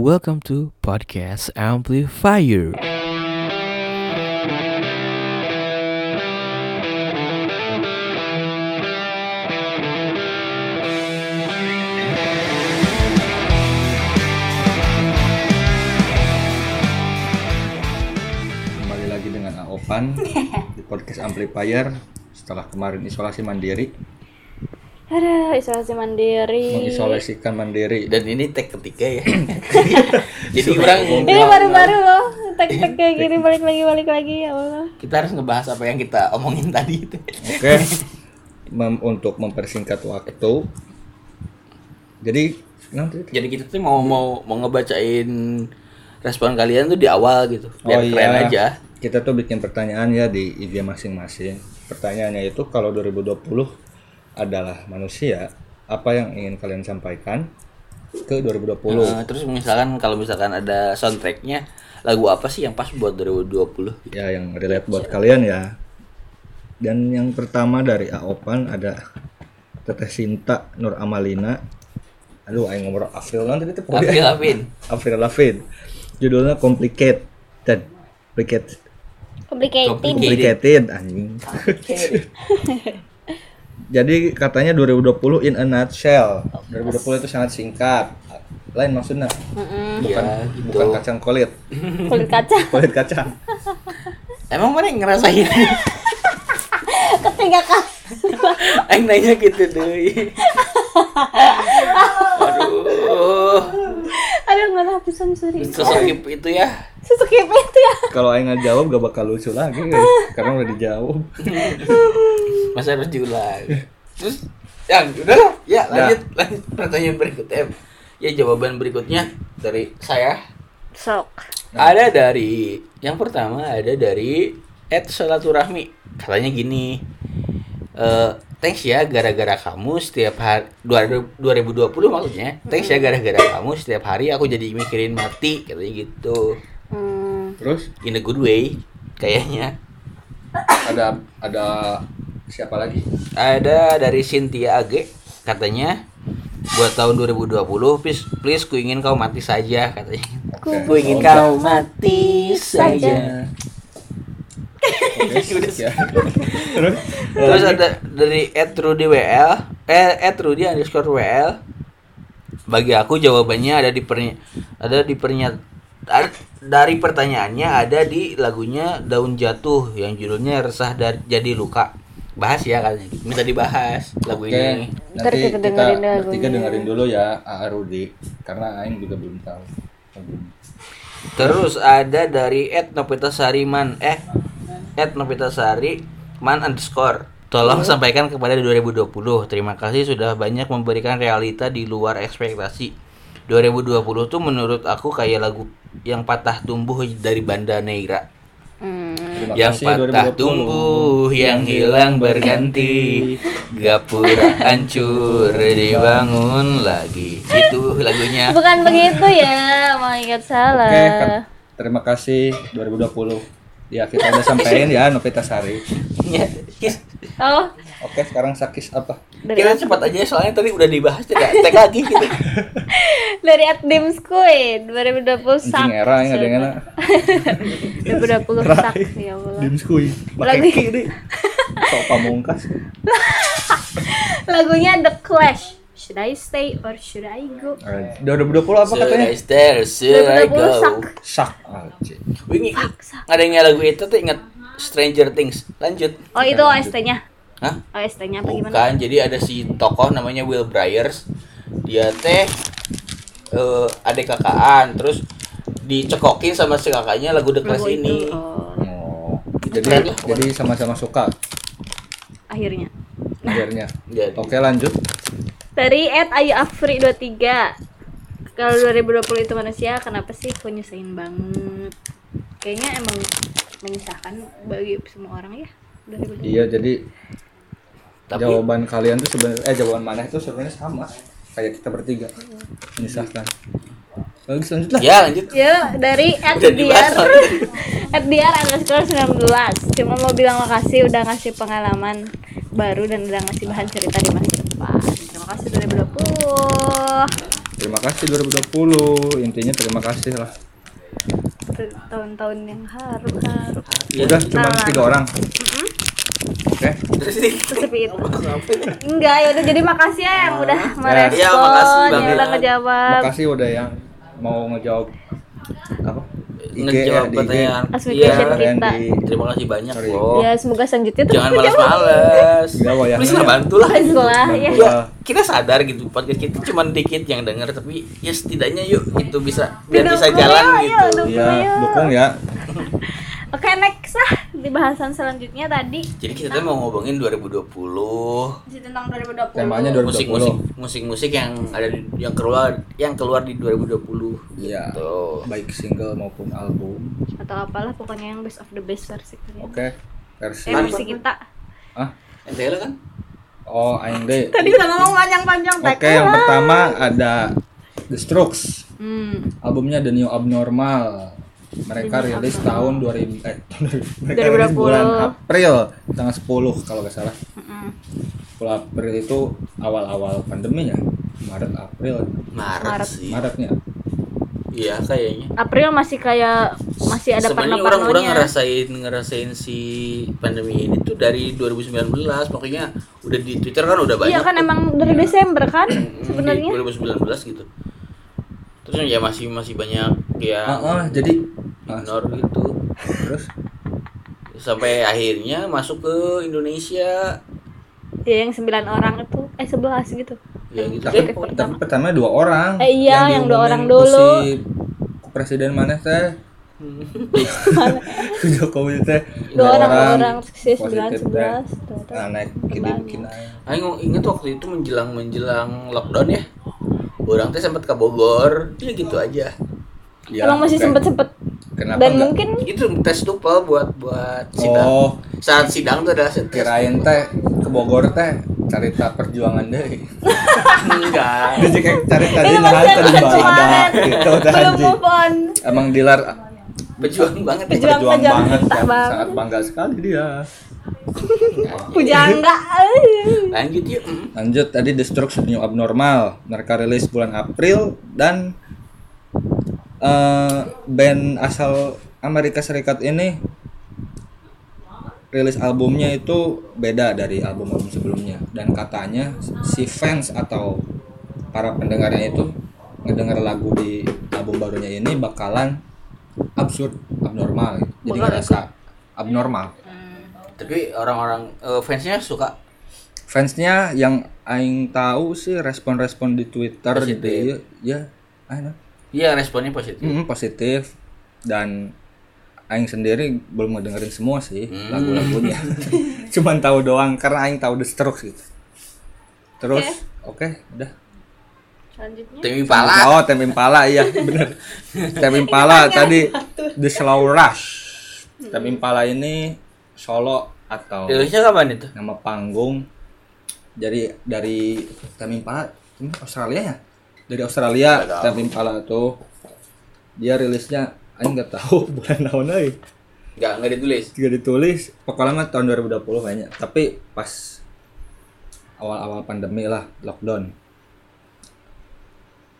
Welcome to Podcast Amplifier. Kembali lagi dengan Aopan di podcast Amplifier setelah kemarin isolasi mandiri, Ada isolasi mandiri. mengisolasikan mandiri. dan ini tag ketiga ya jadi orang Ini baru-baru loh. Tek-tek kayak gini balik lagi balik lagi ya Allah. kita harus ngebahas apa yang kita omongin tadi itu Oke, Mem- untuk mempersingkat waktu. Jadi nanti jadi kita tuh mau mau mau ngebacain respon kalian tuh di awal gitu biar Oh, keren iya. aja kita tuh bikin pertanyaan ya di IG masing-masing. Pertanyaannya itu kalau 2020 adalah manusia, apa yang ingin kalian sampaikan ke 2020? Nah, terus misalkan kalau misalkan ada soundtracknya lagu apa sih yang pas buat 2020 ya yang relate buat kalian ya. Dan yang pertama dari Aopan ada Teteh Sinta Nur Amalina. Aduh ayo ngomong April nanti itu Avril Lavigne. April Lavigne. Judulnya Complicated. Complicated. Complicated. Complicated anjing jadi katanya 2020 in a nutshell. 2020 itu sangat singkat. Lain maksudnya? Bukan Ya, gitu. bukan kacang kulit. Kulit kaca. kulit kacang. Emang mana yang ngerasain? Ketiga kali. Aing nanya gitu deh aduh. Aduh nggak habisan sorry. sesakit itu ya Seskip itu ya. kalau Aing nggak jawab gak bakal lucu lagi guys. karena udah dijawab. Masa harus diulang? Terus yang udah lah. Ya lanjut. Lanjut pertanyaan berikutnya. Ya jawaban berikutnya dari saya. Sok. ada dari yang pertama ada dari Ed Salaturahmi. Katanya gini eh thanks ya gara-gara kamu setiap hari 2020 maksudnya thanks ya gara-gara kamu setiap hari aku jadi mikirin mati katanya gitu Hmm. terus in a good way kayaknya ada ada siapa lagi Ada dari Cynthia Age katanya buat tahun 2020 please please ku ingin kau mati saja katanya. Oke. Ku ingin kau mati saja. Ya. terus Terus ada dari @rudy_wl eh @rudy underscore wl. Bagi aku jawabannya ada di pernya ada di pernya dari pertanyaannya ada di lagunya Daun Jatuh yang judulnya Resah dari Jadi Luka. Bahas ya katanya. Minta dibahas lagu Oke, ini. Nanti kita kita dengerin lagunya. bertiga dengerin dulu ya AA Rudi karena Aing juga belum tahu. Terus ada dari Ed Novita Sariman eh Ed Novita Sari man underscore Tolong sampaikan kepada 2020 Terima kasih sudah banyak memberikan realita di luar ekspektasi 2020 tuh menurut aku kayak lagu yang patah tumbuh dari Banda Neira Hmm. Yang kasih patah 2020. tumbuh, yang hilang berganti, gapura hancur dibangun lagi. Itu lagunya. Bukan begitu ya. Mau ingat salah. Oke, terima kasih 2020. Ya, kita udah sampein ya Novita Sari. Ya, Oh, Oke, sekarang Sakis apa? dari Kita cepat aja soalnya tadi udah dibahas tidak tag lagi gitu. dari Addim Squid 2020 sak. Anjing era yang ada yang enak. 2020 sak ya Allah. Dimskui. Lagi. kiri. Sok pamungkas. Lagunya The Clash. Should I stay or should I go? Eh, 2020 apa Should katanya? I stare, should I 2020 go? sak. Sak. Wingi, ada yang lagu itu tuh ingat Stranger Things. Lanjut. Oh itu OST-nya. Hah? OST-nya apa gimana? Bukan, jadi ada si tokoh namanya Will Byers. Dia teh eh adik kakaan, terus dicekokin sama si kakaknya lagu The Clash ini. itu. Oh, Oh. Jadi jadi sama-sama suka akhirnya. Akhirnya. Jadi, Oke, lanjut. Dari Ed Ayu Afri 23 Kalau 2020 itu manusia kenapa sih kok nyusahin banget? Kayaknya emang menyusahkan bagi semua orang ya 2020 Iya, jadi Tapi- jawaban kalian tuh sebenarnya eh jawaban mana itu sebenarnya sama kayak kita bertiga. Menyusahkan. Bagus lanjut lah. ya lanjut. Ya dari Ed Udah dibahas Diar underscore 19 Cuma mau bilang makasih udah ngasih pengalaman baru dan udah ngasih bahan cerita di masa depan Terima kasih 2020 terima kasih 2020 intinya terima kasih lah tahun-tahun yang haru haru Iya. udah cuma tiga orang oke itu enggak ya udah jadi makasih ya yang udah merespon Iya, makasih yang banget. udah ngejawab makasih udah yang mau ngejawab apa Ngejawab ya, pertanyaan. Iya. kita. Kalian di Terima kasih banyak, Sorry. Ya semoga selanjutnya terus Jangan malas-malas. Iya, Wak, ya. Please lah bantu lah. Please lah, ya. Ya, kita sadar gitu podcast kita cuma dikit yang denger tapi ya setidaknya yuk itu bisa biar bisa ya, jalan ayo, gitu. Iya, Ayo. dukung ya. oke next lah di bahasan selanjutnya tadi Jadi kita tuh mau ngomongin 2020 masih tentang 2020 Temanya 2020. musik-musik musik-musik yang ada di, yang keluar yang keluar di 2020 Iya. gitu. Baik single maupun album. atau apalah pokoknya yang best of the best versi kalian Oke. Versi eh versi kita ah Ente kan? oh aing deh. tadi udah ngomong panjang-panjang Oke, yang pertama ada The Strokes. hmm. Albumnya The New Abnormal. Mereka rilis tahun 2000 eh tahun 2000. Mereka rilis 2020. bulan April tanggal 10 kalau nggak salah. Bulan April itu awal-awal pandemi ya. Maret April. Maret, Maret. sih. Maretnya. Iya kayaknya. April masih kayak masih ada Sebenarnya orang-orang parnonya ngerasain ngerasain si pandemi ini tuh dari 2019 pokoknya udah di Twitter kan udah banyak iya kan tuh. emang dari Desember kan sebenarnya di 2019 gitu. Terus ya masih masih banyak ya Ah, ah, jadi ah, ignore gitu. terus Sampai akhirnya masuk ke Indonesia ya yang 9 orang itu eh 11 gitu ya gitu tapi. Oke, tapi pertama dua orang. Eh, iya, yang dua diumumin orang dulu. Si presiden mana teh? Jokowi teh dua orang dua orang si 9 positif teh. 11 tuh, tuh. Nah, naik gini bikin aja. Aing inget waktu itu menjelang menjelang lockdown ya. Orang teh sempat ke Bogor, ya gitu aja. Ya, emang masih sempet sempet Kenapa dan enggak? mungkin Itu tes tupel buat buat sidang. Oh, Saat sidang tuh adalah kirain teh ke Bogor teh cerita perjuangan deh. Enggak. Jadi kayak cerita di mana tadi episode badak kemarin gitu belum move on Emang Dilar Berjuang banget ya. Berjuang. berjuang pejuang banget banget. Sangat bangga sekali dia. Pujangga Lanjut yuk. Mm. Lanjut tadi The Strokes New Abnormal. Mereka rilis bulan April dan eh, band asal Amerika Serikat ini rilis albumnya itu beda dari album-album sebelumnya dan katanya si fans atau para pendengarnya itu ngedenger lagu di album barunya ini bakalan absurd abnormal gitu. jadi ngerasa abnormal Tapi orang-orang eh, fansnya suka? Fansnya yang aing tahu sih respon-respon di Twitter Positif. di ya aing Iya responnya positif. mm, positif. Dan aing sendiri belum ngedengerin semua sih Hmm. lagu-lagunya. Cuman tahu doang karena aing tahu The Strokes gitu. Terus oke. udah. Selanjutnya? Tim Impala. oh Tem Impala iya bener. Tem Impala tadi The Slow Rush. Tem Impala ini solo atau Rilisnya kapan itu? nama panggung dari dari Tem Impala ini Australia ya dari Australia Nggak tahu. Tem Impala tuh dia rilisnya Aing nggak tahu bulan tahun lagi Enggak, enggak ditulis. juga ditulis pokoknya mah tahun 2020 kayaknya tapi pas awal-awal pandemi lah lockdown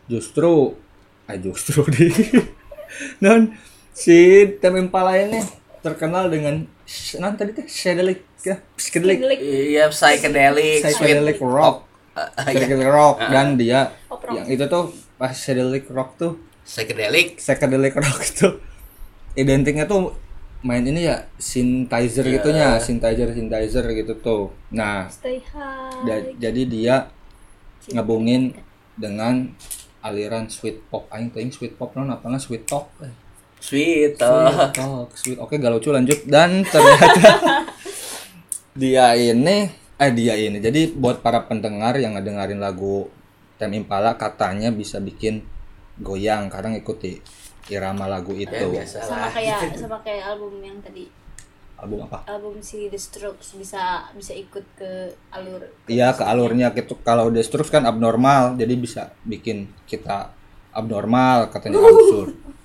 justru ah justru di non si Tem Impala ini terkenal dengan non tadi teh psychedelic ya psychedelic. Psychedelic. Iya, psychedelic, psychedelic sweet rock. Ah, ah, iya. psychedelic rock. Dan dia Pop rock. yang itu tuh pas psychedelic rock tuh Psychedelic. psychedelic rock itu identiknya tuh main ini ya synthesizer Iya. gitunya synthesizer synthesizer gitu tuh. Nah stay high. da- jadi dia ngabungin dengan aliran sweet pop. Aing teuing sweet pop non apa nggak sweet talk. Sweet. Oh. talk sweet oke gak lucu lanjut dan ternyata dia ini eh dia ini jadi buat para pendengar yang ngedengerin lagu Tem Impala katanya bisa bikin goyang karena ngikuti irama lagu itu Ya biasa sama kayak sama kayak album yang tadi album apa album si The Strokes bisa bisa ikut ke alur Iya ke alurnya gitu. Kalau The Strokes kan abnormal, jadi bisa bikin kita abnormal katanya absurd.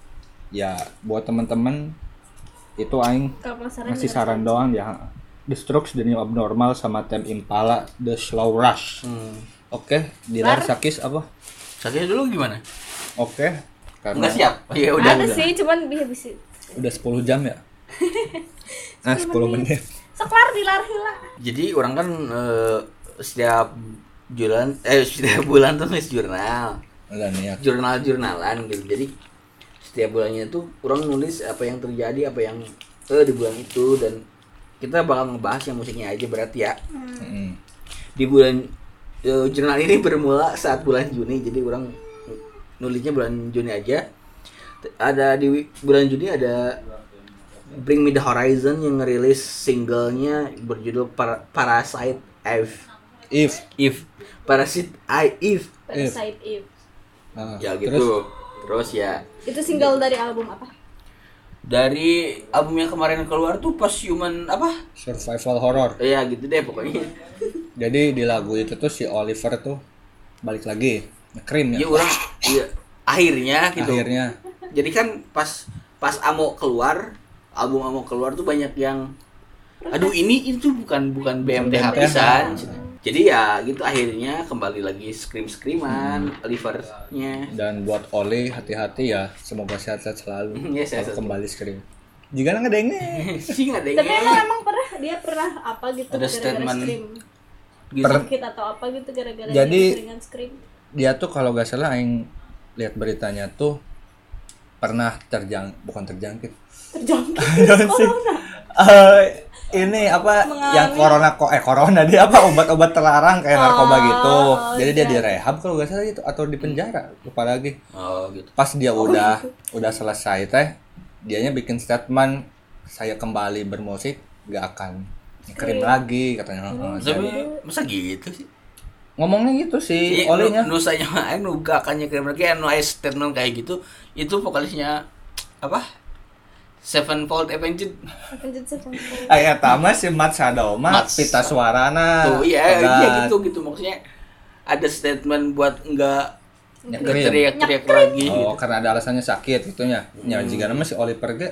Ya buat teman-teman itu aing ngasih dengan- saran doang ya. The Strokes The New Abnormal sama Tem Impala The Slow Rush. Hmm. Oke, Dilar Sakis apa? Sakit dulu gimana? Oke. Karena Enggak siap. Oh, ya udah. ada udah. sih cuman bisa bisa Udah 10 jam ya? Nah, 10 menit. seklar dilar hila Jadi orang kan eh, setiap bulan eh setiap bulan tuh nulis jurnal. Udah niat. Jurnal-jurnalan gitu. Jadi setiap bulannya tuh orang nulis apa yang terjadi, apa yang eh di bulan itu dan kita bakal ngebahas yang musiknya aja berarti ya. Mm. Di bulan eh, jurnal ini bermula saat bulan Juni. Jadi orang nulisnya bulan Juni aja. Ada di bulan Juni ada Bring Me The Horizon yang ngerilis singlenya berjudul Par- Parasite F. If. If Parasite I If Parasite Eve Nah, ya terus gitu terus ya itu single dari album apa? Dari album yang kemarin keluar tuh pas human apa? Survival horror. ya gitu deh pokoknya. Jadi di lagu itu tuh si Oliver tuh balik lagi krim ya. Ya. orang ya, akhirnya gitu. Akhirnya. Jadi kan pas pas Amo keluar album Amo keluar tuh banyak yang aduh ini itu bukan bukan BMTH BMTH. Jadi ya gitu akhirnya kembali lagi scream screaman Olivernya dan buat Oli hati-hati ya. Semoga sehat-sehat selalu. Ya, Kalau sehat-sehat. kembali scream. Jika nggak denge sih nggak ada tapi emang emang pernah dia pernah apa gitu Ada gara-gara statement. scream? gitu. Per- sakit atau apa gitu gara-gara Jadi- dia scream? dia tuh kalau nggak salah yang lihat beritanya tuh pernah terjang bukan terjangkit. Terjangkit? Sih. Eh, ini apa Mengalami. yang corona kok eh corona dia apa obat-obat terlarang kayak narkoba Oh, gitu. jadi dia iya. direhab kalau nggak salah gitu atau di penjara lupa lagi. Oh gitu. Pas dia udah udah selesai teh dianya bikin statement saya kembali bermusik gak akan krim lagi katanya. Heeh. tapi masa gitu sih? Ngomongnya gitu sih Iya, olinya. nu, nusanya aing nu gak akan nyekirim lagi anu statement kayak gitu itu vokalisnya apa Sevenfold Avenged Avenged Sevenfold. Ayah tama si Mat Sadoma Mats. pita suarana tuh iya obat. iya gitu gitu maksudnya ada statement buat enggak enggak teriak-teriak lagi oh gitu. karena ada alasannya sakit gitunya ya jika nama si Oliver ge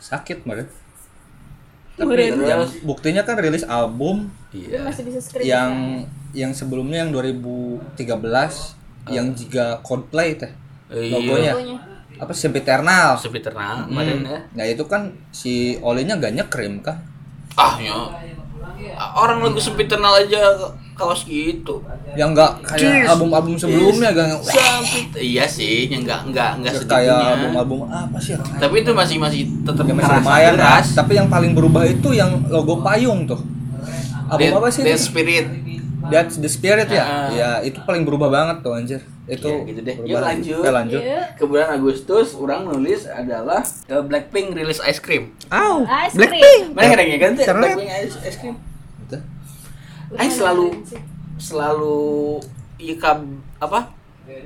sakit mah tapi yang buktinya kan rilis album Iya. masih bisa yang yang sebelumnya yang 2013 yang juga Coldplay teh Iya. logonya Logonya. Apa Sempiternal Sempiternal kemarin ya. nah itu kan si Olinya gak nyekrim kan Ah, ya. Orang lagu Sempiternal aja kaos gitu. yang gak kayak album-album sebelumnya gak Sempit. Iya sih, yang enggak enggak enggak Nggak kayak album-album apa sih? Tapi itu masih masih tetap Ya, masih lumayan keras. Tapi yang paling berubah itu yang logo payung tuh. Album apa sih? Dead itu? Spirit. That's the Spirit ya? Ah. Ya, itu paling berubah banget tuh anjir. Itu Ya, gitu deh. Yuk, lagi. lanjut. Ya, lanjut. Iya. Ke bulan Agustus orang nulis adalah eh, Blackpink rilis ice cream. Au, Ice Blackpink. Mana kadang kan tuh Keren. Blackpink ice, ice cream. Gitu. Aing selalu selalu ika apa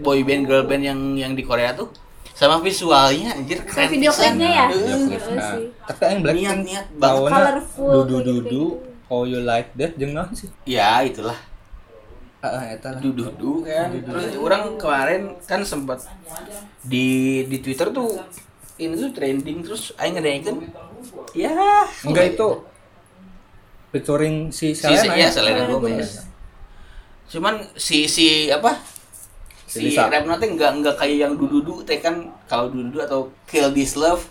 boy band girl band yang yang di Korea tuh sama visualnya anjir keren video klipnya ya? Heeh. Video klip. Iya Nah, tapi yang Blackpink Niat-niat banget. tahunnya Colorful, dudu dudu gitu. How you like that jeung naon sih? Ya itulah Heeh, eta lah. dudu kan. Terus orang kemarin kan sempat di di Twitter tuh ini tuh trending terus aing ngedengerin ya Enggak itu featuring si Selena si, ya? ya Selena Gomez. Cuman si si apa? Si Si rap nanti nggak nggak kayak yang dududu teh kan kalau dududu atau kill this love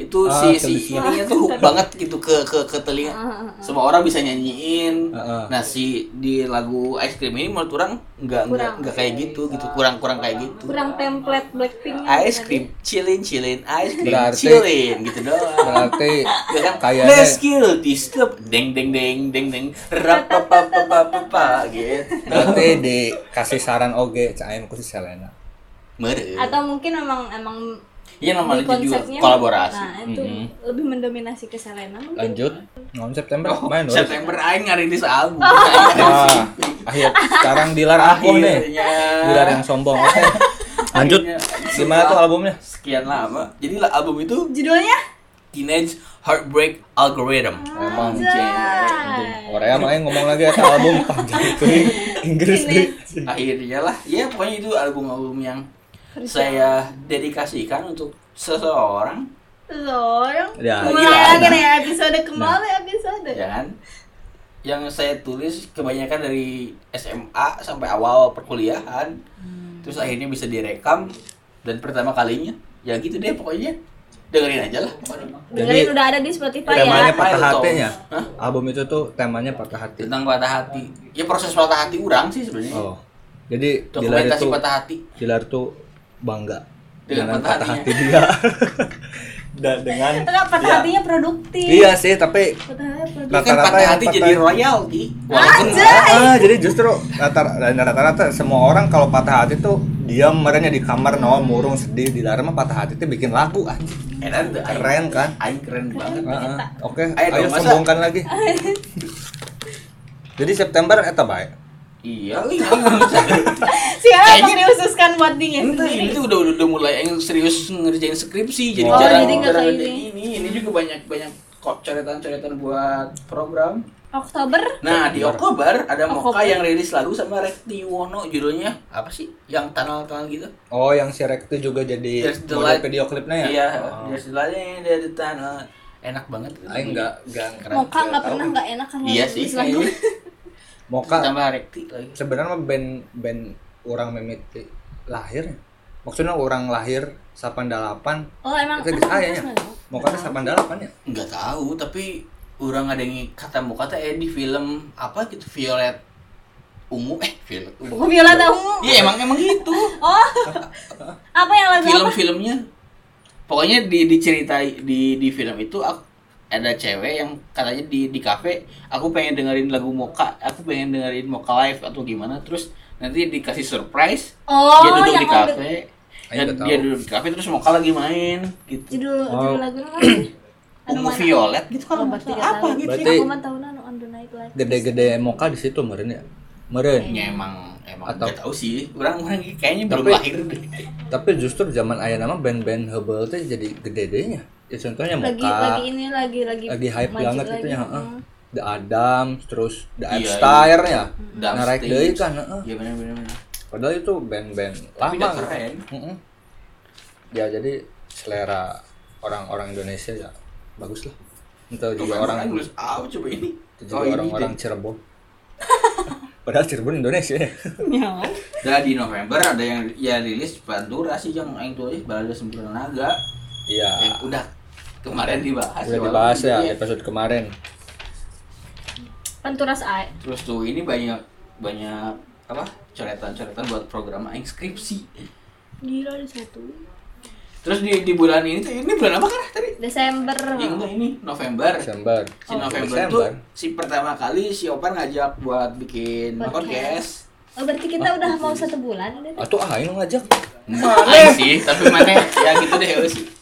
itu Ah, si si ininya tuh hook banget gitu ke ke ke telinga. Semua orang bisa nyanyiin. Ah, ah. Nah si di lagu Ice Cream ini menurut orang nggak nggak nggak kayak gitu gitu kurang kurang kayak gitu. kurang template Blackpink Ice cream, chillin, chillin, ice cream, Berarti- chillin, gitu doang. Berarti Ya kan? kayaknya Let's kill this club. Deng deng deng deng deng. Rapapapapapa gitu. berarti dikasih saran oge ku si Selena. Mere. atau mungkin emang emang Iya namanya juga kolaborasi. nah itu lebih mendominasi ke Selena mungkin Lanjut. Ngon September Oh, main. September aing ngarilis album. Wah, akhir sekarang dilar aku nih. Akhirnya. Dilar yang sombong. Oke. Lanjut. Gimana tuh albumnya? Sekian lama. Jadi lah album itu judulnya Teenage Heartbreak Algorithm. Emang Anjay. Korea mah yang ngomong lagi ya album panjang itu Inggris nih. Akhirnya lah, ya pokoknya itu album-album yang saya dedikasikan untuk seseorang. Seorang Ya, mulai gila. lagi nih episode kembali episode. Ya kan? Yang saya tulis kebanyakan dari SMA sampai awal perkuliahan. Terus akhirnya bisa direkam dan pertama kalinya. Ya gitu deh pokoknya. Dengerin aja lah. Dengerin udah ada di Spotify temanya ya patah Ayo, hatinya Hah? album itu tuh temanya patah hati. Tentang patah hati. Ya proses patah hati orang sih sebenarnya. Oh. Jadi Dilar dokumentasi itu patah hati. Dilar tuh bangga. Dengan dengan, patah patah hatinya. hati dia. Dan dengan enggak patah ya, hatinya produktif. Iya sih tapi patah hati produktif. kan Rata-rata patah yang hati patah- jadi royalti walaupun Ah, jadi justru rata-rata semua orang kalau patah hati tuh diam merenya di kamar nol murung sedih di dalam mah patah hati tuh bikin lagu anjing enak tuh aing. keren kan? aing keren banget. Ah, ah. oke Ayo ayo, sombongkan lagi. Jadi September eta baik iya. Bisa siapa yang diususkan buat dingin Entah, ini tuh udah, udah udah mulai yang serius ngerjain skripsi jadi Oh, jarang jadi jarang ini. ini ini juga banyak banyak kok coretan-coretan buat program. Oktober? Nah di Oktober. Ada Moka Oktober. yang rilis lagu sama Rekti Wono judulnya apa sih? Yang tunnel-tunnel gitu. Oh yang si Rekti juga jadi model video klipnya ya? Iya oh. there's the light in the tunnel. Enak banget. Aing nggak nggak Keren. Moka nggak pernah nggak enak kan iya sih. Lagu Moka tambah Rekti lagi. sebenarnya mah band band orang mimiti lahir ya. maksudnya orang lahir 88 oh emang itu saya nya. Mau kata 88 ya. Nggak tahu tapi orang ada yang kata Moka teh eh, di film apa gitu Violet ungu. Eh Violet ungu. Buku Viola tahu Iya emang emang gitu. Oh apa yang lagu apa? Film-filmnya. Pokoknya di diceritai di di film itu aku, ada cewek yang katanya di di kafe aku pengen dengerin lagu Moka aku pengen dengerin Moka live atau gimana. Terus nanti dikasih surprise oh dia duduk di kafe dan dia tahu. duduk di kafe terus Moka lagi main gitu. Judul Oh. judul lagunya? Anu ungu violet. gitu Oh, kalau nggak berarti apa gitu Berarti- Aku mah tahu nanu on the night gede-gede moka di situ meren ya? Meren. Ya emang emang Atau- tahu sih. Orang orang kayaknya belum Tapi- lahir deh. tapi justru zaman ayah nama band-band hebel tuh jadi gede dehnya ya contohnya moka Lagi lagi ini lagi lagi lagi hype banget lagi. itu ya heeh. Hmm. The Adams terus The Iya, Epstein ya Dub narik stage. deui kan heeh. iya benar benar benar padahal itu band-band lama udah keren. Heeh. ya jadi selera orang-orang Indonesia ya bagus lah itu juga orang nulis apa coba ini oh juga ini orang-orang deh. Cirebon padahal Cirebon Indonesia ya Ya. Nah di November ada yang ya rilis Pantura sih yang aing tulis balada sempurna naga. iya Yang udah kemarin dibahas. udah walaupun dibahas ya iya. episode kemarin Panturas A. Terus tuh ini banyak banyak apa coretan-coretan buat program aing skripsi. Gila ada satu. Terus di di bulan ini tuh ini bulan apa kan tadi? Desember. Ya, enggak ini November. Desember Si November Desember. tuh si pertama kali si Opan ngajak buat bikin Podcast. podcast. Oh berarti kita udah mau satu bulan udah. Atuh ah ini ngajak Aing sih, tapi mana ya gitu deh ya sih.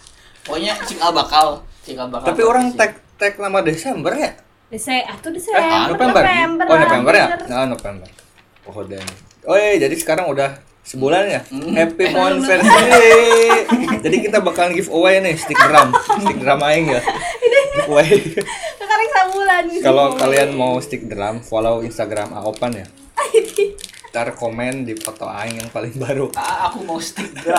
Pokoknya cikal bakal, cikal bakal. tapi orang tag tag nama Desember ya? Dese, ah tuh eh Desember. November. Oh November ya? Nah November. Oh dan oh iya jadi sekarang udah sebulan ya? Hmm. Happy Monversary jadi kita bakalan giveaway nih stick drum. Stick drum aing ya. Giveaway Sekarang sebulan. kalau kalian mau stick drum follow Instagram Aopan ya ntar komen di foto aing yang paling baru Ah, aku mau stick drum.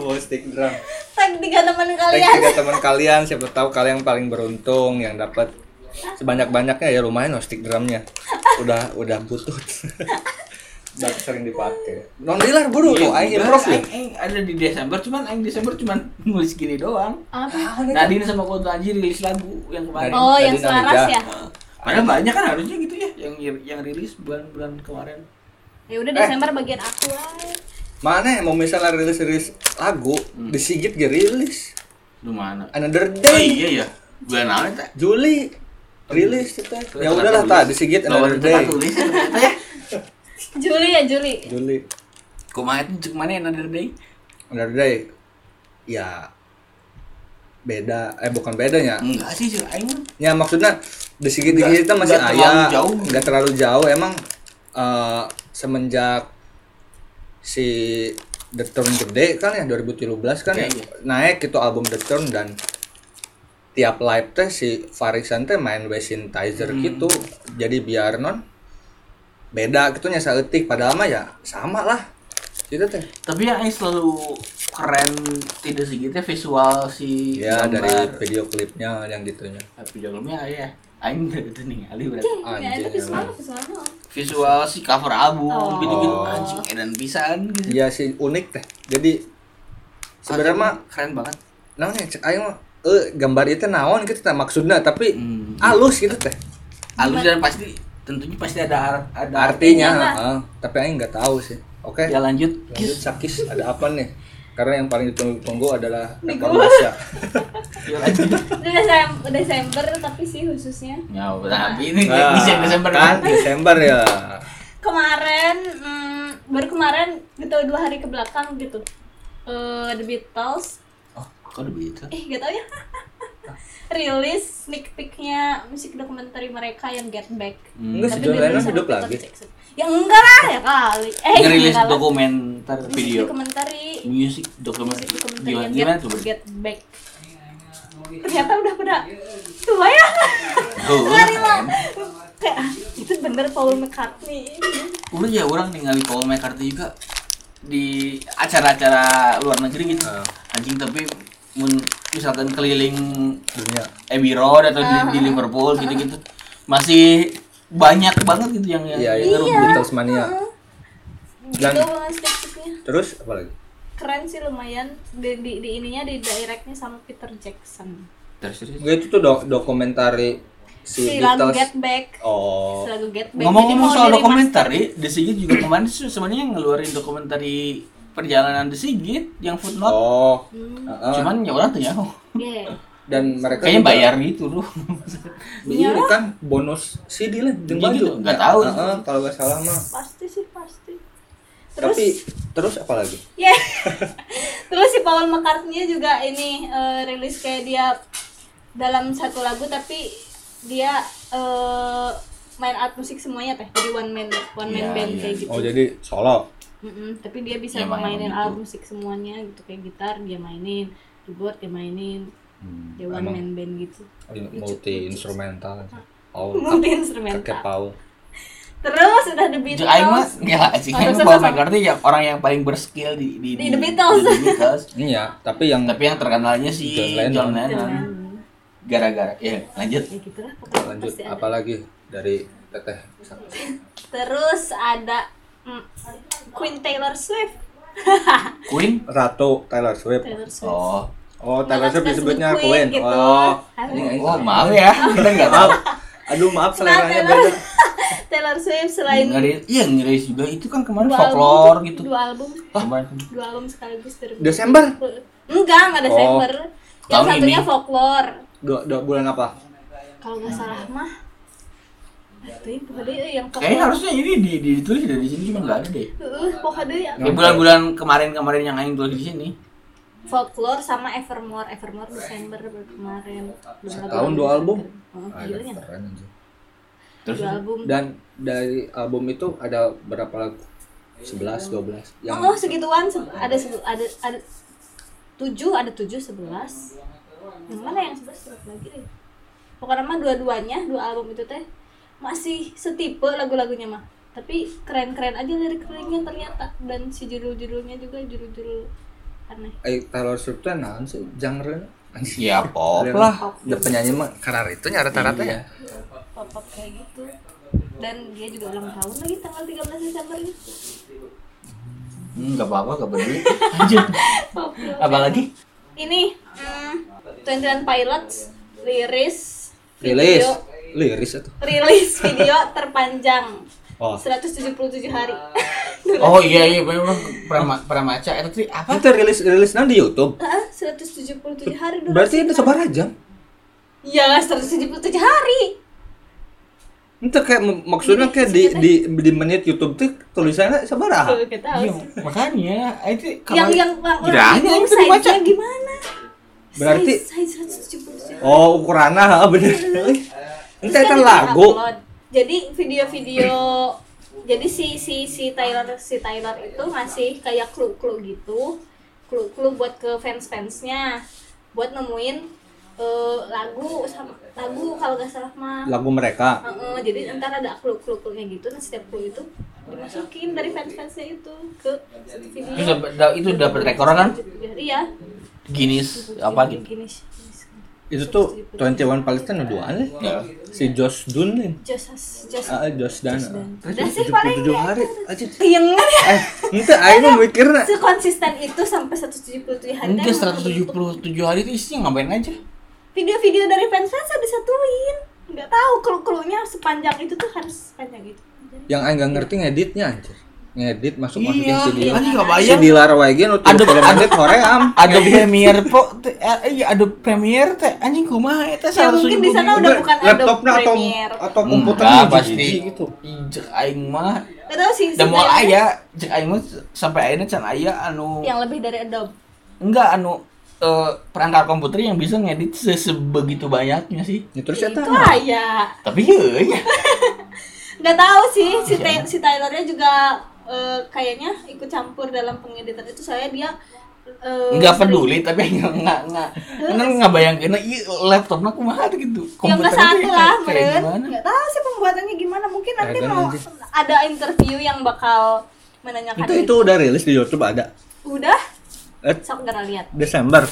mau stick drum tag tiga teman Tag kalian. tiga teman kalian siapa tahu kalian yang paling beruntung yang dapat sebanyak banyaknya ya lumayan loh stick drumnya udah udah butut udah sering dipakai non dealer buru tuh aing improve ya Aing, ada di Desember, cuman aing Desember cuman nulis gini doang. Apa? Nadine sama Kota Anji rilis lagu yang kemarin. Nadine. Oh, yang Tadi selaras ya. Padahal banyak kan harusnya gitu ya yang yang rilis bulan-bulan kemarin. Ya udah Desember bagian aku aja. mana ya, mau misalnya rilis rilis lagu di Sigit gak rilis Lu mana? Another Oh Day iya ya. Bulan apa tak? Juli rilis kita ya udahlah tak di Sigit Another Day ya. Juli ya Juli. Juli Kumaha itu cek mana another day? Another Day ya beda eh bukan bedanya Enggak sih, sih aing. Ya maksudnya di segi di kita masih ayah, jauh. nggak terlalu jauh. Emang eh, semenjak si The Turn gede kan ya 2017 kan ya, Iya, iya. naik itu album The Turn dan tiap live teh si Farisan teh main we synthesizer Hmm. gitu. Jadi biar non beda gitu nya saeutik padahal mah ya sama lah. Gitu teh. Tapi yang selalu keren tidak sedikitnya visual si Ya dari video klipnya yang gitunya. Tapi video klipnya ya. Aing itu nih, Ali berarti. Ya itu Anjir. visual visual doang. visual si cover album Oh. gitu-gitu anjing edan pisan gitu. Iya sih unik teh. Jadi sebenarnya mah keren banget. naon ya cek aing mah eh gambar itu naon gitu teh maksudnya tapi Hmm. halus gitu teh. Halus dan pasti tentunya pasti ada ar- ada Artinya, Artinya, heeh. tapi aing nggak tahu sih. Oke. Ya lanjut. Lanjut Sakis ada apa nih? Karena yang paling ditunggu-tunggu adalah reformasi. Ya lanjut. Udah Desember, Desember tapi sih khususnya Ya, tapi ini Nah, bisa Desember kan Desember ya. kemarin hmm, baru kemarin gitu dua hari ke belakang gitu eh The Beatles Oh, kok udah begitu? eh gak tau ya rilis sneak peeknya musik dokumenter mereka yang Get Back Enggak si Tapi John hidup lagi. Jackson. ya enggak lah ya kali eh Ngerilis enggak lah. dokumenter video. dokumenter musik dokumenter Gimana, yang gimana Get, tuh? Get Back ternyata udah pada tua ya Oh, kayak itu bener Paul McCartney Udah ya orang ningali Paul McCartney juga di acara-acara luar negeri gitu. Anjing tapi misalkan keliling Dunia. Abbey Road atau di, di Liverpool gitu-gitu masih banyak banget gitu yang yang Iya, yang iya. Beatles mania. Dan- banget sneak peeknya Terus apa lagi? keren sih lumayan di, di, di ininya di directnya sama Peter Jackson Terus, terus. Gue itu tuh do dokumentari si si, lagu Beatles. Get Back Oh. si lagu Get Back Ngomong-ngomong soal mau di dokumenter remaster. nih, The Sigit juga kemarin sih sebenarnya ngeluarin dokumenter perjalanan The Sigit yang footnote. Oh. Hmm, Heeh. Cuman ya orang tuh ya. yeah. dan mereka Kayaknya juga- bayar gitu loh. Iya kan bonus CD lah dengan Iya gitu, baju. nggak tahu. Heeh, kalau nggak salah mah. pasti sih pasti terus Tapi terus apa lagi? ya terus si Paul McCartney juga ini eh, rilis kayak dia dalam satu lagu tapi dia eh, main alat musik semuanya teh jadi one man one man Iya, band iya. kayak gitu Oh jadi solo. Mm-mm, tapi dia bisa Ya, emang mainin gitu. alat musik semuanya gitu kayak gitar dia mainin keyboard dia mainin dia one man band gitu multi instrumental. Oh, multi kakek instrumental Paul. terus udah The Jeung aing mah Beatles ya sih terus, Paul McCartney yang orang yang paling berskill di di, Di The Beatles. di The Beatles. Iya, tapi yang Tapi yang terkenalnya si John Lennon. John Lennon. Gara-gara ya lanjut. ya gitu lah lanjut pasti ada. apa lagi dari teteh? terus ada Queen Taylor Swift Queen. Ratu Taylor Swift. Taylor Swift Oh. Oh, Taylor Swift disebutnya disebut Queen. Queen gitu. Oh. Ini Oh, maaf ya. Kita enggak tahu. Aduh, maaf Nah, seleranya Taylor, beda. Taylor Swift selain Ngeri- Iya ngerilis juga itu kan kemarin dua folklore album, gitu. dua album Kemarin. dua album sekaligus dari Desember? enggak enggak Desember yang Tahun satunya ini. folklore Dua, dua bulan apa? kalau nggak salah mah yang Kayaknya harusnya ini di, di ditulis dari sini cuma nggak ada deh. Uh, pokoknya yang Kayak bulan-bulan kemarin-kemarin yang aing tulis di sini. folklore sama Evermore. Evermore Desember kemarin. Setahun lagu-lagu dua album? oh, Ah, keren aja. Terus dua album. Dan dari album itu ada berapa lagu? 11, 12 yang oh segituan. Se- ada se- ada ada tujuh ada tujuh sebelas. Yang mana yang sebelas? Sebelas lagi deh? Pokoknya mah dua-duanya dua album itu teh masih setipe lagu-lagunya mah tapi keren-keren aja lirik-liriknya ternyata dan si judul-judulnya juga judul-judul aneh eh, Taylor Swift itu naon sih genre ya pop lah. The penyanyi mah karena itu rata-rata ya. pop-pop kayak gitu dan dia juga ulang tahun lagi tanggal 13 Desember gitu Hmm, nggak apa-apa, nggak peduli. Lanjut. Apalagi? ini hmm, Twenty One Pilots liris Rilis. video Liris itu. rilis video terpanjang Oh. 177 hari Oh iya iya memang pernah pernah maca itu tuh apa? Itu rilis rilis di YouTube. Hah? 177 hari Berarti itu sebar jam. ya 177 hari Itu kayak maksudnya Jadi, kayak di, di di menit YouTube tuh tulisannya sabaraha. Kita tahu Iya, sih. makanya itu yang yang yang Kiranya bingung itu dibaca. gimana Berarti- size, size 177 Oh, ukurannya ha, bener. Terus kan di lagu. Jadi video-video jadi si si si Taylor si Taylor itu ngasih kayak clue-clue gitu. Clue-clue buat ke fans-fansnya buat nemuin eh, lagu sama lagu kalau nggak salah mah. Lagu mereka. Heeh, jadi ntar ada clue-clue-nya gitu dan setiap clue itu dimasukin dari fans-fansnya itu ke video. Itu dap- da- itu dapat rekor kan? Iya. Guinness apa gitu. Guinness. Itu tuh 21 Palestine duaan nih si Josh Dun nih. Jos Jos ah Josh Dan Udah sih paling 77 hari. aja Tiengan ya eh ente aing mah mikirna sekonsisten itu sampai 177 hari. Mungkin teh emang 177 hari itu isinya ngapain aja? video-video dari fans fans disatuin. Nggak tahu kru krunya sepanjang itu tuh harus sepanjang itu. Yang aing gak ngerti ngeditnya anjir ngedit masuk masukin Iya, video anjing nggak si bayang. Dilar Wage nu Aduh, 30 aduh. menit hoream. Adobe Premiere Pro teh eh, iya Adobe Premiere teh. Anjing kumaha eta Ya, mungkin di sana udah bukan Adobe laptopnya atau atau komputernya Enggak, pasti gitu. Cek aing mah. Nggak tahu sih da moal aya. cek aing mah sampai akhirnya can aya anu. Yang lebih dari Adobe. Enggak anu eh, perangkat komputer yang bisa ngedit se sebegitu banyaknya sih. ya, terus itu eta aja Tapi ya, ya. nggak tahu sih si Iya. Tay- si Tylernya juga eh, kayaknya ikut campur dalam pengeditan itu saya dia eh, nggak sering- peduli tapi nggak nggak nggak. Karena nggak bayangin iya laptopnya kumaha tuh gitu. Ya nggak Komputernya satu kayak- lah kayak meren. gimana? Nggak tahu sih pembuatannya gimana. Mungkin nanti Kagak mau nanti. ada interview yang bakal menanyakan itu itu udah rilis di YouTube ada. Udah? Eh, sok gara lihat Desember.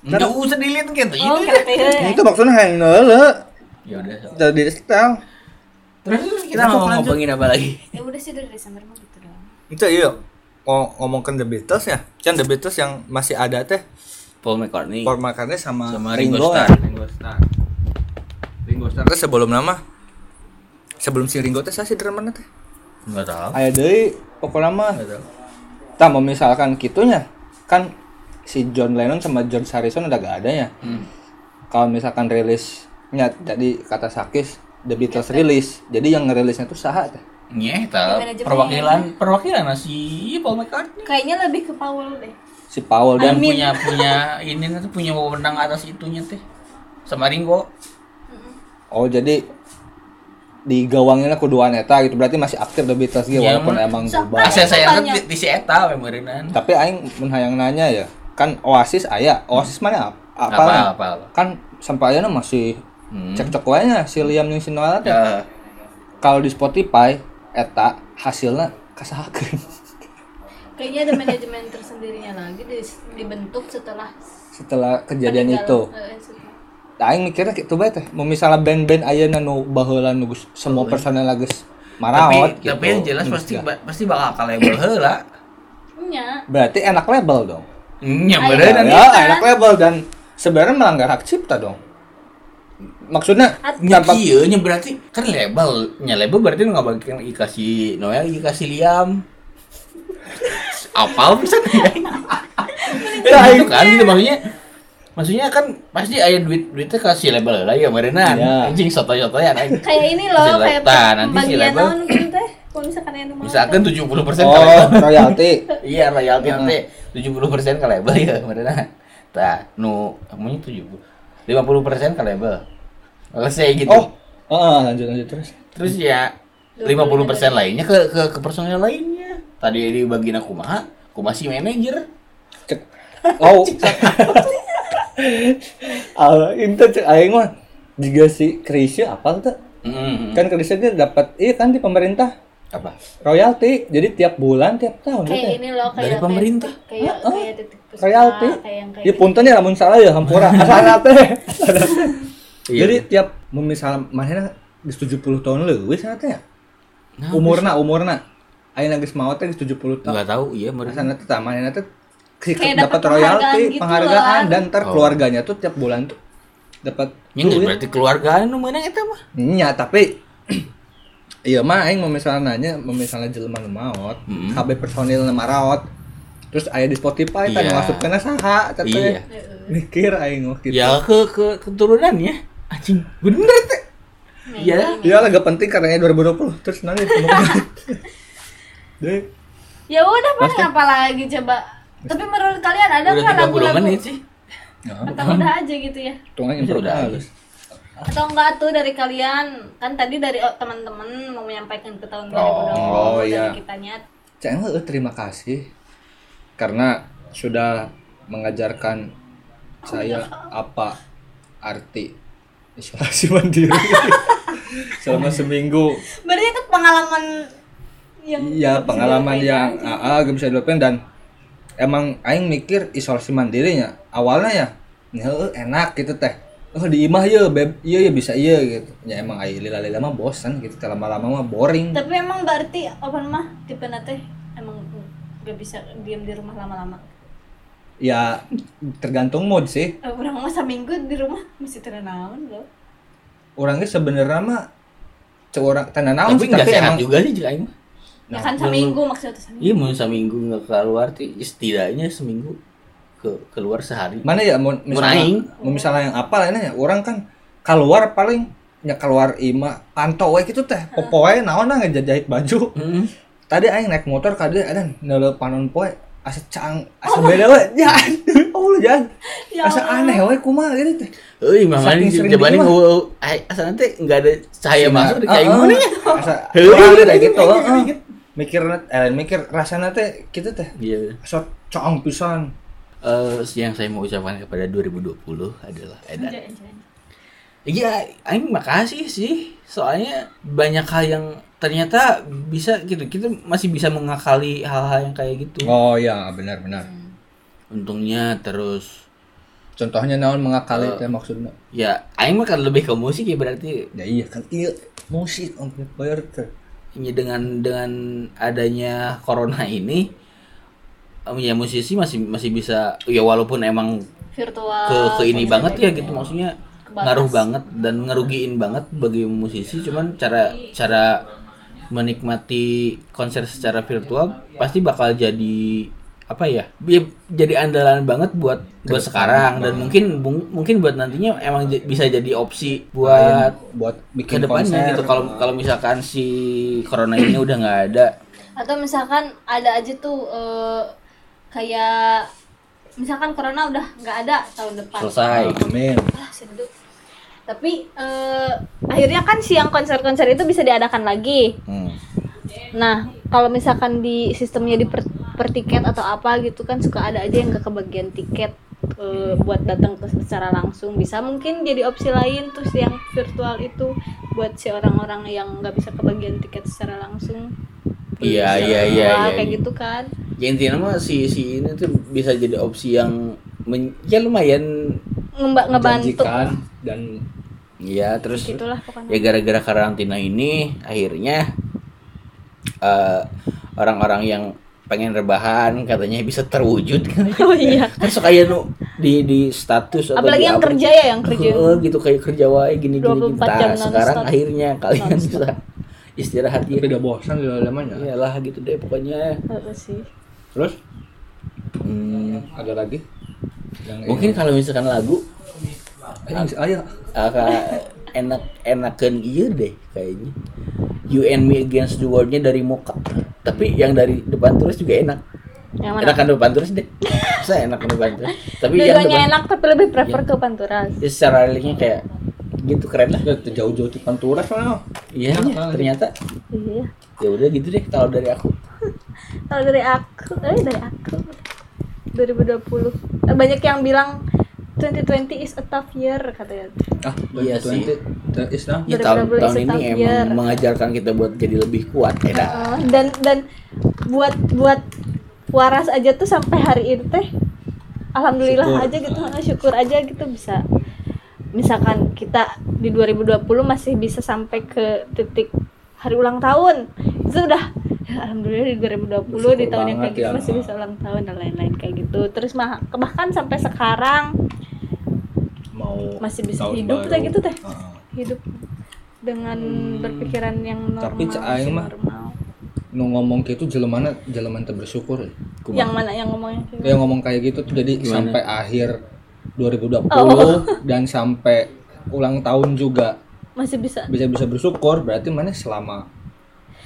Nggak usah dilihat gitu. Oh itu kata ya? Itu maksudnya yang neule ya udah udah di setel terus? kita mau ngomongin apa lagi? Ya udah sih dari Desember mah gitu itu iya. Ngo- ngomongin The Beatles ya. Kan The Beatles yang masih ada teh. Paul McCartney. Paul McCartney sama, sama Ringo, Ringo. Starr. Ringo Starr. Ringo Starr. Teh sebelum nama sebelum si Ringo teh saya si drummernya teh? Nggak tahu. Aya deui pokoknya mah nggak tahu. tah mau misalkan gitunya kan si John Lennon sama George Harrison udah gak ada ya. Hmm. kalau misalkan rilisnya jadi kata Sakis The Beatles rilis. Jadi yang ngerilisnya tuh saha teh Iya, Ya, perwakilan perwakilan si Paul McCartney. Kayaknya lebih ke Paul deh. Si Paul dan dan punya punya ini tuh punya wewenang atas itunya teh. Sama Ringo. Oh jadi di gawangnya kuduan eta gitu. Berarti masih aktif The Beatles gitu Iya, walaupun emang. So- bubar Asa saya di, di si eta we meureunnan. tapi aing mun hayang nanya ya kan Oasis aya Oasis mana ap- apa, Apa apa apa. kan sampai ayeuna masih Hmm. cekcok wae si Liam jeung si Noel teh. Ya, kalau di Spotify eta hasilnya kasahakeun. Kayaknya ada manajemen tersendirinya lagi di- dibentuk setelah setelah kejadian itu. eh, setelah- Nah, aing mikirnya gitu bae teh. Mau misalnya band-band ayeuna nu baheula nu geus semua personel geus tapi maraot gitu. tapi yang jelas pasti ba- pasti bakal ka label heula. Nya, berarti enak label dong. Nya meureunnan ya enak label dan sebenarnya melanggar hak cipta dong maksudnya Nya tanpa kieu nya berarti kan label, nya label berarti nu ngabagikan dikasih Noel dikasih Liam. Apal bisa ya, itu kan gitu maksudnya maksudnya kan pasti aya duit duitnya kasih label lah ya meureunnan Iya. anjing soto-sotoyan anjing kayak ini loh kayak data, nanti si label. gitu kalau misalkan yang misalkan 70% persen oh royalti Iya, royalti nanti 70% ke label ya, beneran. Tah, nu kamunya 70. 50% ke label. Selesai gitu. oh oh lanjut lanjut terus Terus ya 50% lainnya ke ke ke personel lainnya. Tadi di bagian aku mah, aku masih manajer. cek oh ah itu cek aing mah juga si Krisya apa tuh Hmm. kan Krisya dia dapat iya kan di pemerintah Apa? royalti jadi tiap bulan tiap tahun kayak gitu ini loh kayak Dari pemerintah. kayak kayak royalti kayak yang kayak ya punten ya lamun salah ya hampura asal teh Iya. jadi tiap misalnya mana di 70 tahun leuwih sana teh ya Nah, umurna umurna ayeuna geus maot teh 70 tahun Enggak tahu, iya menurut sana teh tamana teh dapat royalti penghargaan gitu penghargaan lah. dan ntar Oh. keluarganya tuh tiap bulan tuh dapat Ini duit. berarti keluarga nu meunang eta mah. Iya, tapi iya mah aing mau misalnya nanya, mau misalnya jelema nu maot, Hmm. KB personil nu maraot. Terus aya di Spotify kan Iya. masukkeun saha tapi Iya. mikir aing waktu itu. Ya ke ke keturunannya. Anjing, bener teh. Iya. Iya lah gak penting karena 2020 terus nanti Deh, ya udah paling apa lagi coba? Tapi menurut kalian ada nggak 30 lagu-lagu? menit sih. atau udah aja gitu ya? Tunggu Bisa improve udah halus. atau enggak tuh dari kalian? Kan tadi dari oh, teman-teman mau menyampaikan ke tahun 2020 Oh, dari iya. kitanya Ceng eh, terima kasih. Karena sudah mengajarkan saya apa arti isolasi mandiri selama seminggu. berarti itu pengalaman yang Iya pengalaman yang AA gak bisa dilupain. Dan emang Aing mikir isolasi mandirinya. Awalnya ya "Heuh, enak gitu teh. Oh di imah ya beb. Iya ya bisa iya gitu. Ya emang ai lila lila mah bosan gitu. Lama-lama mah boring. Tapi emang berarti open mah tipe nate emang gak bisa diam di rumah lama-lama. Ya tergantung mood sih Orang mah seminggu di rumah mesti terenaun loh. orangnya sebenarnya mah cewek orang tanda naon tapi sih nggak tapi sehat emang juga sih jika aing mah. Ya kan seminggu maksudnya seminggu. Iya mau seminggu nggak keluar tuh setidaknya seminggu ke keluar sehari. mana ya mau misalnya mau misalnya yang apa lah ya orang kan keluar paling nya keluar ima pantau we gitu teh popoe naon nah ngejajahit baju Mm. tadi aing naik motor kade ada neule panon poe asa cang asa beda we ya oh jangan Ya asa aneh we kumaha gitu teh Euy, di rumah. heueuh ai asal nanti enggak ada cahaya masuk di kayak gimana ya? asa gitu, kayak gitu heeh. gitu. mikir eh mikir rasanya teh gitu teh Iya. asa cang pisan Eh, yang saya mau ucapkan kepada 2020 adalah Edan. Iya, aing makasih sih. Soalnya banyak hal yang ternyata bisa gitu. Kita masih bisa mengakali hal-hal yang kayak gitu. oh iya benar benar Untungnya terus contohnya naon mengakali teh maksudnya ya aing mah kan lebih ke musik ya berarti ya iya kan iya musik amplifier teh ini dengan dengan adanya corona ini em, ya musisi masih masih bisa ya walaupun emang Virtual. ke ke ini banget ya gitu. gitu maksudnya Ngaruh banget dan ngerugiin banget bagi musisi. Cuman cara cara menikmati konser secara virtual pasti bakal jadi apa ya ya, jadi andalan banget buat buat sekarang. Dan mungkin mungkin buat nantinya emang bisa jadi opsi buat buat ke bikin depannya konser. gitu. Kalau kalau misalkan si corona ini udah nggak ada. Atau misalkan ada aja tuh eh, kayak misalkan corona udah nggak ada tahun depan. selesai. Amin. Ah. Tapi eh, akhirnya kan siang konser-konser itu bisa diadakan lagi. hmm. Nah, kalau misalkan di sistemnya di per, per tiket atau apa gitu kan suka ada aja yang gak kebagian tiket eh, buat datang ke secara langsung bisa mungkin jadi opsi lain terus yang virtual itu buat si orang-orang yang nggak bisa kebagian tiket secara langsung Iya, iya, iya, iya, kayak iya. gitu kan ya intinya mah si si ini tuh bisa jadi opsi yang men- ya lumayan Ngemba- ngebantu. dan Iya, terus gitulah pokoknya. ya gara-gara karantina ini akhirnya eh, orang-orang yang pengen rebahan katanya bisa terwujud kan. oh iya. Kan suka ya nu di di status atau apalagi di yang apa, kerja ya yang kerja. Heeh, gitu kayak kerja wae gini gini, gini. 24 jam Nah, sekarang non-stop. akhirnya kalian bisa istirahat ya. Udah bosan di dalamnya iyalah gitu deh pokoknya. Apa sih. Terus? Hmm, ada lagi yang mungkin kalau misalkan lagu eh, yang ayo agak enak enakan iya deh kayaknya. You and Me Against the World-nya dari Moka tapi yang dari depan terus juga enak. Yang mana? Enakan depan terus deh. Saya enak depan terus? Tapi yang dua-duanya depan enak tapi lebih prefer ke Panturas ya, secara liriknya kayak gitu keren lah. Ya jauh-jauh di panturas mana iya Enak, ternyata. Iya. Ya udah gitu deh kalau dari aku. Kalau dari aku, eh dari aku. 2020 Eh, banyak yang bilang 2020 is a tough year katanya. ah Iya sih. 2020 that is now ya, tahun tahun is a ini tough emang year. mengajarkan kita buat jadi lebih kuat ya. Heeh, dan dan buat buat waras aja tuh sampai hari ini teh alhamdulillah Syukur. aja gitu heeh, syukur aja gitu bisa misalkan kita di 2020 masih bisa sampai ke titik hari ulang tahun itu udah ya, alhamdulillah di 2020 di tahun yang kayak gitu ya. masih bisa ulang tahun dan lain-lain kayak gitu terus mah bahkan sampai sekarang mau masih bisa hidup teh gitu teh hidup dengan berpikiran yang normal Tapi aing mah normal. nu ngomong gitu jelemana jeleman teu bersyukur ya. Kumaha? yang mana yang ngomongnya kayak Yang ngomong kayak gitu tuh jadi Gimana? sampai akhir 2020 Oh. dan sampai ulang tahun juga masih bisa bisa bisa bersyukur berarti mana selama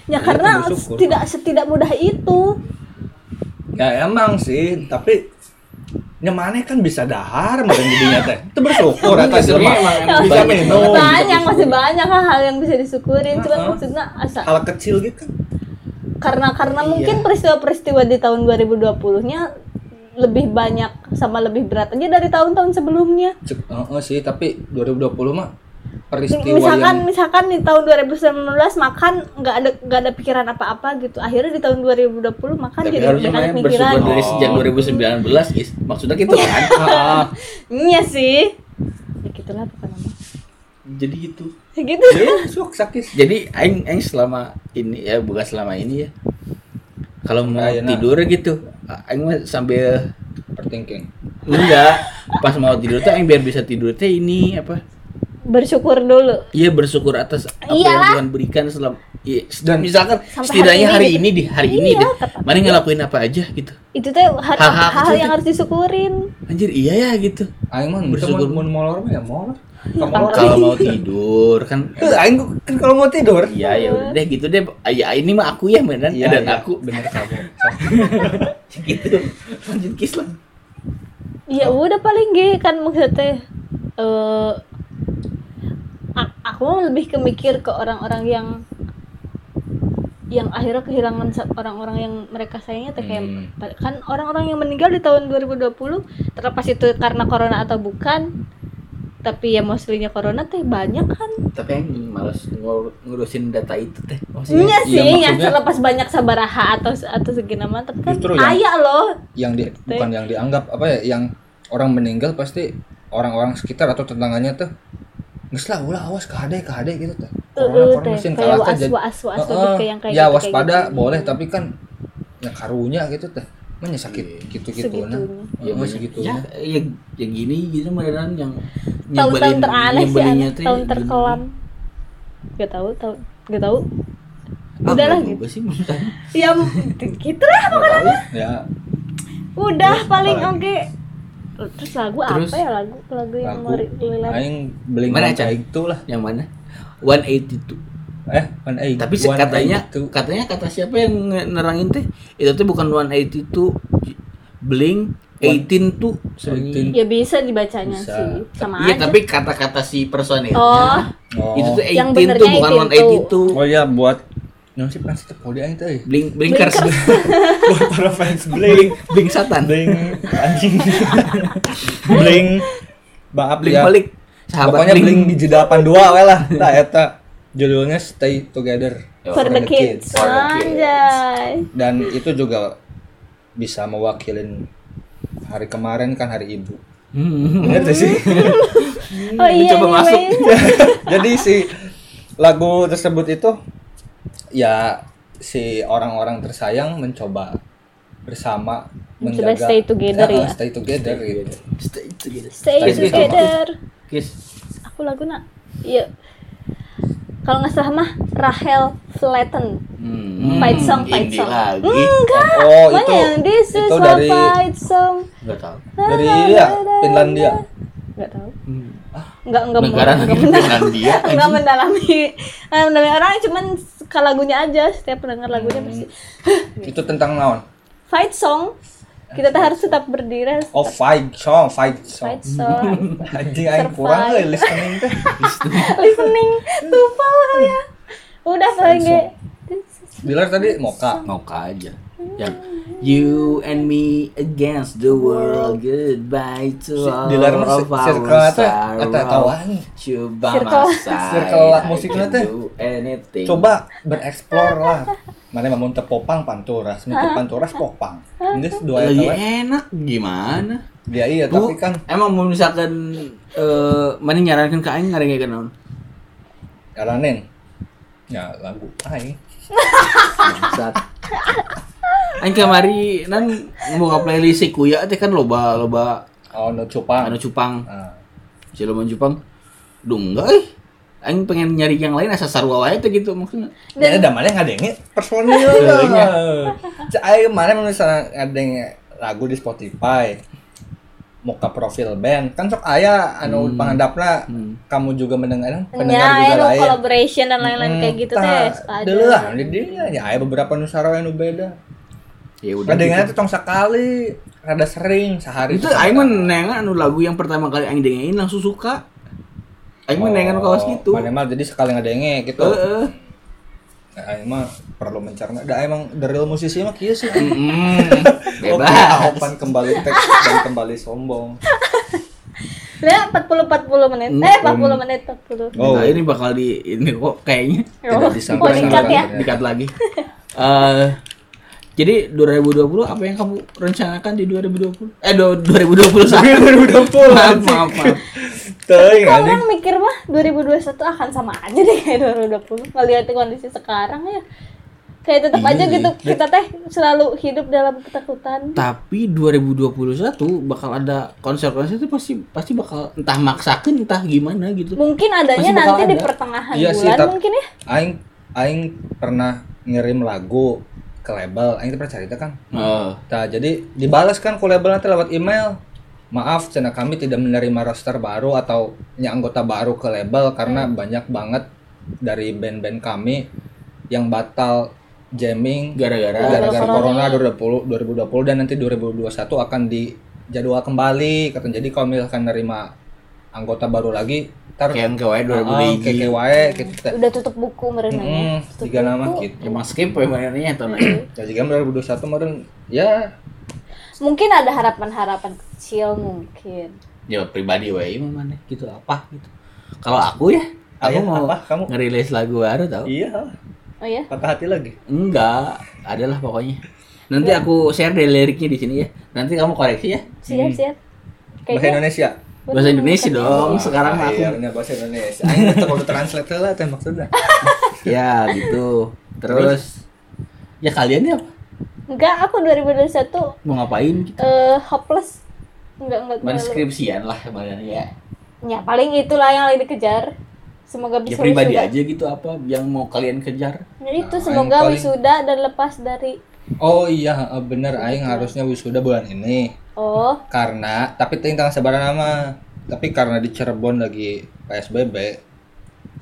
ya Iya, karena tidak setidak mudah itu. Ya emang sih tapi nyemane kan bisa dahar meren jadinya teh. Itu bersyukur atas emang bisa banyak- minum banyak masih banyak hal yang bisa disyukurin. Cuman maksudnya asa hal kecil gitu. Karena karena Iya. mungkin peristiwa-peristiwa di tahun 2020-nya lebih banyak sama lebih berat aja dari tahun-tahun sebelumnya. Cek- Heeh sih tapi 2020 mah peristiwa misalkan yang misalkan di tahun 2019 makan nggak ada nggak ada pikiran apa-apa gitu akhirnya di tahun 2020 makan tapi jadi harusnya banyak pikiran bersyukur dari sejak Oh. 2019 is maksudnya gitu kan iya sih ya gitu gitulah pokoknya. Jadi gitu. gitu Iya, sok sakit. Jadi aing aing selama ini ya bukan selama ini ya. Kalau mau Ayeuna. tidur gitu, aing mah sambil Overthinking. enggak pas mau tidur tuh aing biar bisa tidur teh ini apa? Bersyukur dulu Iya bersyukur atas apa yang Iyalah. Tuhan berikan selama iya, Dan- misalkan Sampai setidaknya hari hari ini ini, di hari ini Iya, deh. kata- Mari ngelakuin apa aja gitu. itu Hal-hal hal, kecil yang harus disyukurin Anjir iya ya gitu. Aing mah Bersyukur. mun molor mah ya molor. Kamu Kalau mau tidur kan Eh, aing kan kalau mau tidur. Iya ya udah deh gitu deh. Ya ini mah aku ya beneran Iya, dan iya. aku bener kamu. gitu. Lanjut kis lah. ya udah paling ge kan maksudnya eh a- aku lebih kemikir ke orang-orang yang yang akhirnya kehilangan orang-orang yang mereka sayangnya teh kayak Hmm. kan orang-orang yang meninggal di tahun 2020 terlepas itu karena corona atau bukan tapi ya mostly-nya corona teh banyak kan Tapi yang males ngur- ngurusin data itu teh. Iya sih, iya, yang maksudnya- terlepas banyak sabaraha atau atau segini mah tapi kan ayah loh. yang di, bukan yang dianggap apa ya yang orang meninggal pasti orang-orang sekitar atau tetangganya tuh Nges lah, ulah awas kade kade gitu tuh. Heeh, teh, mesin kayak kalah teh was- jadi- was- was ke yang kayak ya gitu, kayak waspada gitu. boleh tapi kan ya karunya gitu teh. Mana sakit gitu gitu Segitunya. Ya Ya banyak segitunya. Ya, ya, ya gini gitu beneran yang Tahun-tahun teraneh sih, aneh. tahun terkelam. Gak tahu, tahu, gak tahu. Ah, Udah lah gitu. sih maksudnya. Ya gitu lah pokoknya. Ya, Udah paling oke. Terus lagu Terus? apa ya lagu lagu yang lilan? aing beli Mana, Chan? itu lah. Yang mana? 182. Eh, one eight- Tapi one katanya eight itu. katanya kata siapa yang nerangin teh? Itu tuh bukan 182 Blink 18 tuh Eighteen. Ya bisa dibacanya Bisa. sih, sama Iya, aja. tapi kata-kata si personilnya Oh, Oh. itu tuh 18 Yang tuh bukan 18 182. Oh iya buat Yang sih pasti tepuk dia itu eh. Blink Blinkers. Buat para fans Blink. Blink Blink Satan. Blink anjing. Blink. Maaf Blink ya. balik. Sahabat Pokoknya Blink. Blink di 82 we lah. Tah eta judulnya Stay Together. for the kids. For the kids. Anjay. Dan itu juga bisa mewakilin hari kemarin kan hari ibu. Hmm. Bener tuh sih. Oh iya, Coba iya, masuk. iya. Jadi si lagu tersebut itu ya si orang-orang tersayang mencoba bersama Mencoba stay together ya. Stay together gitu. Stay together. Stay Stay together. Kiss. Aku lagu nak. Iya. Kalau nggak salah mah Rahel Flatten. Hmm. Fight song, fight song. lagi. Enggak. Oh, Mana itu yang this is itu dari fight song. Enggak tahu. dari ya Finlandia. Enggak tahu. Hmm. Enggak enggak Negara enggak negara mendalami. Finlandia. Enggak mendalami. Eh, mendalami orang cuman ke lagunya aja. Setiap pendengar lagunya Hmm. pasti Itu tentang naon? fight song. Kita tuh harus tetap berdiri. harus Oh, tetap fight song, fight song. fight song. Anjing aing kurang euy listening teh. Listening lupa lah ya. Udah paling ge. Bilar tadi moka. Moka aja. Yang you and me against the world goodbye to Si- all di luar of our sorrow. eta kawan. Coba Circle. masa Circle I musiknya can teh. do anything. Coba bereksplor lah. Mana mau teu popang panturas, mun panturas popang. Ini dua lagi eta we. enak gimana? Dia iya Bu, tapi kan emang mau misalkan eh mana nyarankan ke aing ngarengkeun naon? jalanin. Ya lagu aing. Bangsat. Aing kamari nan mau playlist si Kuya teh kan loba loba Oh, no cupang. anu cupang. Ah. Ciloman Jepang. Duh enggak eh. Aing pengen nyari yang lain asa sarua wae teh gitu maksudnya. Ya ada mana ngadenge personil aing mana misalnya ngadenge lagu di Spotify. Muka profil band kan sok aya anu Hmm. pangandapna Hmm. kamu juga mendengar pendengar Ya, juga anu lain. collaboration dan lain-lain kayak gitu teh. Dulu lah, jadi ya aya beberapa nu sarua anu beda. Ya udah. Ngadengena gitu. tuh tong sakali, rada sering sehari. Itu aing mah nengan anu lagu yang pertama kali aing dengerin langsung suka. Aing mah Oh, nengan kawas gitu. Mana mah jadi sekali ngadenge gitu. Heeh. Nah, aing mah perlu mencerna. Da emang the real musisi mah kieu sih. Mm, Oke, Bebas. Kembali teks dan kembali sombong. Ya, 40 40 menit. Hmm, Eh, 40 menit 40. Oh. Nah, ini bakal di ini kok kayaknya Tidak Oh, disampaikan mau dikat ya? dikat lagi. Eh jadi 2020 apa yang kamu rencanakan di 2020? Eh do- 2021. 2020 maaf, maaf, maaf. Anjing. orang mikir mah 2021 akan sama aja deh kayak 2020 ngeliat kondisi sekarang ya kayak tetap Iya aja sih. gitu kita teh selalu hidup dalam ketakutan Tapi 2021 bakal ada konser-konser itu pasti pasti bakal entah maksakan entah gimana gitu. mungkin adanya nanti di ada. pertengahan Iya sih, bulan tap- mungkin ya Aing aing pernah ngirim lagu ke label, aing pernah cerita kan. Oh. Nah, jadi dibalas kan ke label nanti lewat email. Maaf, channel kami tidak menerima roster baru atau anggota baru ke label karena banyak banget dari band-band kami yang batal jamming Gara-gara gara-gara Corona. corona 2020 2020 dan nanti 2021 akan dijadwal kembali kata jadi kalau misalkan nerima anggota baru lagi ntar kayak KW 2000 Ah, kayak kayak wae gitu teh. udah tutup buku mereka Hmm, tiga nama gitu. Emang skip ya mainnya atau naik? Ya jika 2021 kemarin ya mungkin ada harapan-harapan kecil mungkin Ya pribadi wae mah mana gitu apa gitu. Kalau aku ya, aku Ayah, mau apa? Kamu? ngerilis lagu baru tau? iya oh ya patah hati lagi. Enggak, adalah pokoknya. Nanti aku share deh liriknya di sini ya. Nanti kamu koreksi ya. siap siap Bahasa kayaknya Indonesia. Bahasa Indonesia dong. Sekarang aku iya, bahasa Indonesia. Aing tetep udah translate lah teh maksudnya. ya gitu. Terus ya kalian ya enggak aku 2021 mau ngapain gitu? eh hopeless enggak enggak Main terlalu. skripsian lah kemarin ya. ya paling itulah yang lagi dikejar semoga Ya bisa pribadi wisuda. aja gitu apa yang mau kalian kejar. Ya itu Nah, semoga paling- wisuda dan lepas dari Oh iya, bener aing harusnya wisuda bulan ini. oh Karena tapi tentang sebaran nama. Tapi karena di Cirebon lagi PSBB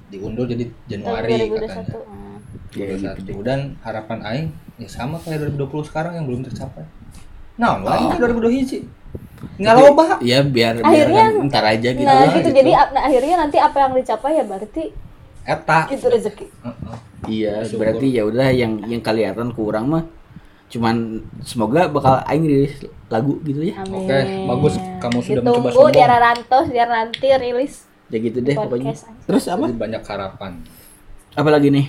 diundur jadi Januari tahun 2021 katanya. Hmm. Ya, gitu 2021. Dan harapan aing ya sama kayak 2020 sekarang yang belum tercapai. Nah, lain 2020 hiji. Nggak loba. Iya biar Akhirnya- biar ntar aja gitu. nah lah. gitu, gitu. jadi nah, akhirnya nanti apa yang dicapai ya berarti Eta. itu rezeki Heeh. Iya, Syukur. berarti ya udah yang yang kelihatan kurang mah cuman semoga bakal aing rilis lagu gitu ya. amin Oke, bagus. Kamu sudah mencoba Ditunggu sombong. di Rantos biar nanti rilis Ya gitu deh pokoknya. Terus apa? Jadi banyak harapan. Apa lagi nih?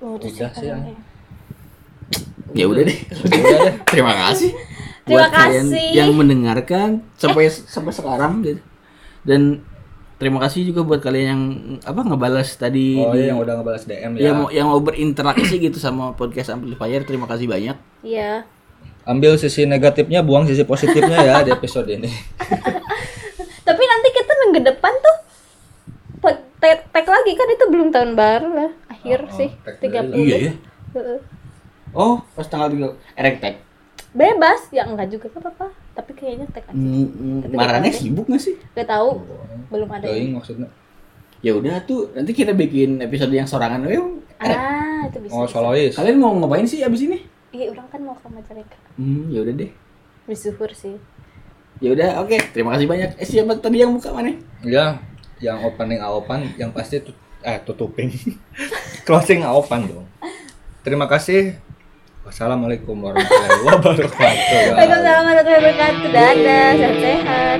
Oh, Udah sih, apa ya? Ya udah deh. Udah deh. Terima kasih. Terima buat kalian kasih. yang mendengarkan sampai sampai sekarang gitu. Dan terima kasih juga buat kalian yang apa ngebalas tadi Oh di- iya yang udah ngebalas DM yang ya. mau yang mau berinteraksi gitu sama podcast amplifier. Terima kasih banyak. iya Ambil sisi negatifnya, buang sisi positifnya ya di episode ini. tapi nanti kita minggu depan tuh tag tag lagi kan itu belum tahun baru lah akhir Oh, oh, sih tag 30 dulu. Iya ya. Heeh. Oh, pas tanggal 3 erektek. bebas ya enggak juga apa-apa tapi kayaknya tag aja Marane nggak tahu sibuk gak sih? gak tahu belum ada Doing maksudnya. Ya udah tuh, nanti kita bikin episode yang sorangan. Eh, ah itu bisa Oh, solois. Kalian mau ngapain sih abis ini? iya orang kan mau ke Majalengka Hmm, ya udah deh. bersyukur sih Ya udah, oke. Terima kasih banyak. Eh, siapa tadi yang buka mana? Ya, yang opening aopan yang pasti tut eh tutupin. Closing aopan dong. Terima kasih. Wassalamualaikum warahmatullahi wabarakatuh. Waalaikumsalam warahmatullahi wabarakatuh dadah sehat-sehat